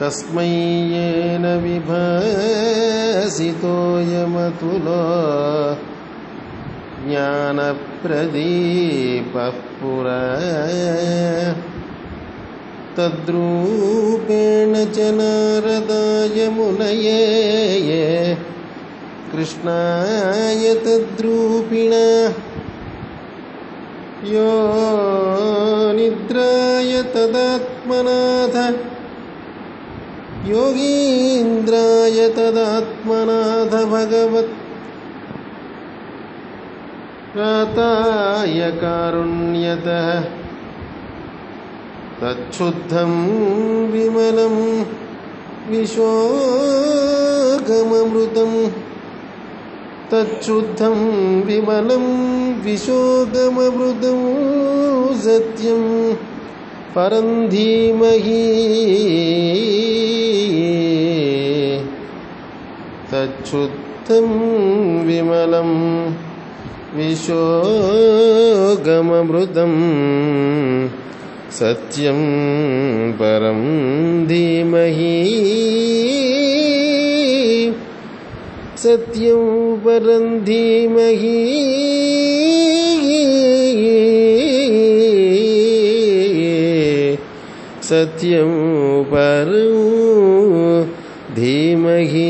कस्मै येन विभासितोऽयमतुलो ज्ञानप्रदीपः पुरा। तद्रूपेण च नारदाय मुनये कृष्णाय तद्रूपिणा। यो निद्राय तदात्मनाथ योगीन्द्राय तदात्मनाथ भगवत् प्राताय कारुण्यतः तच्छुद्धं विमलं विशोगममृतं तच्छुद्धं विमलं विशोगममृतं सत्यं परं धीमहि तच्छुद्धं विमलं विशोगममृतं सत्यं परं धीमहि सत्यं परं धीमहि सत्यं परं धीमहि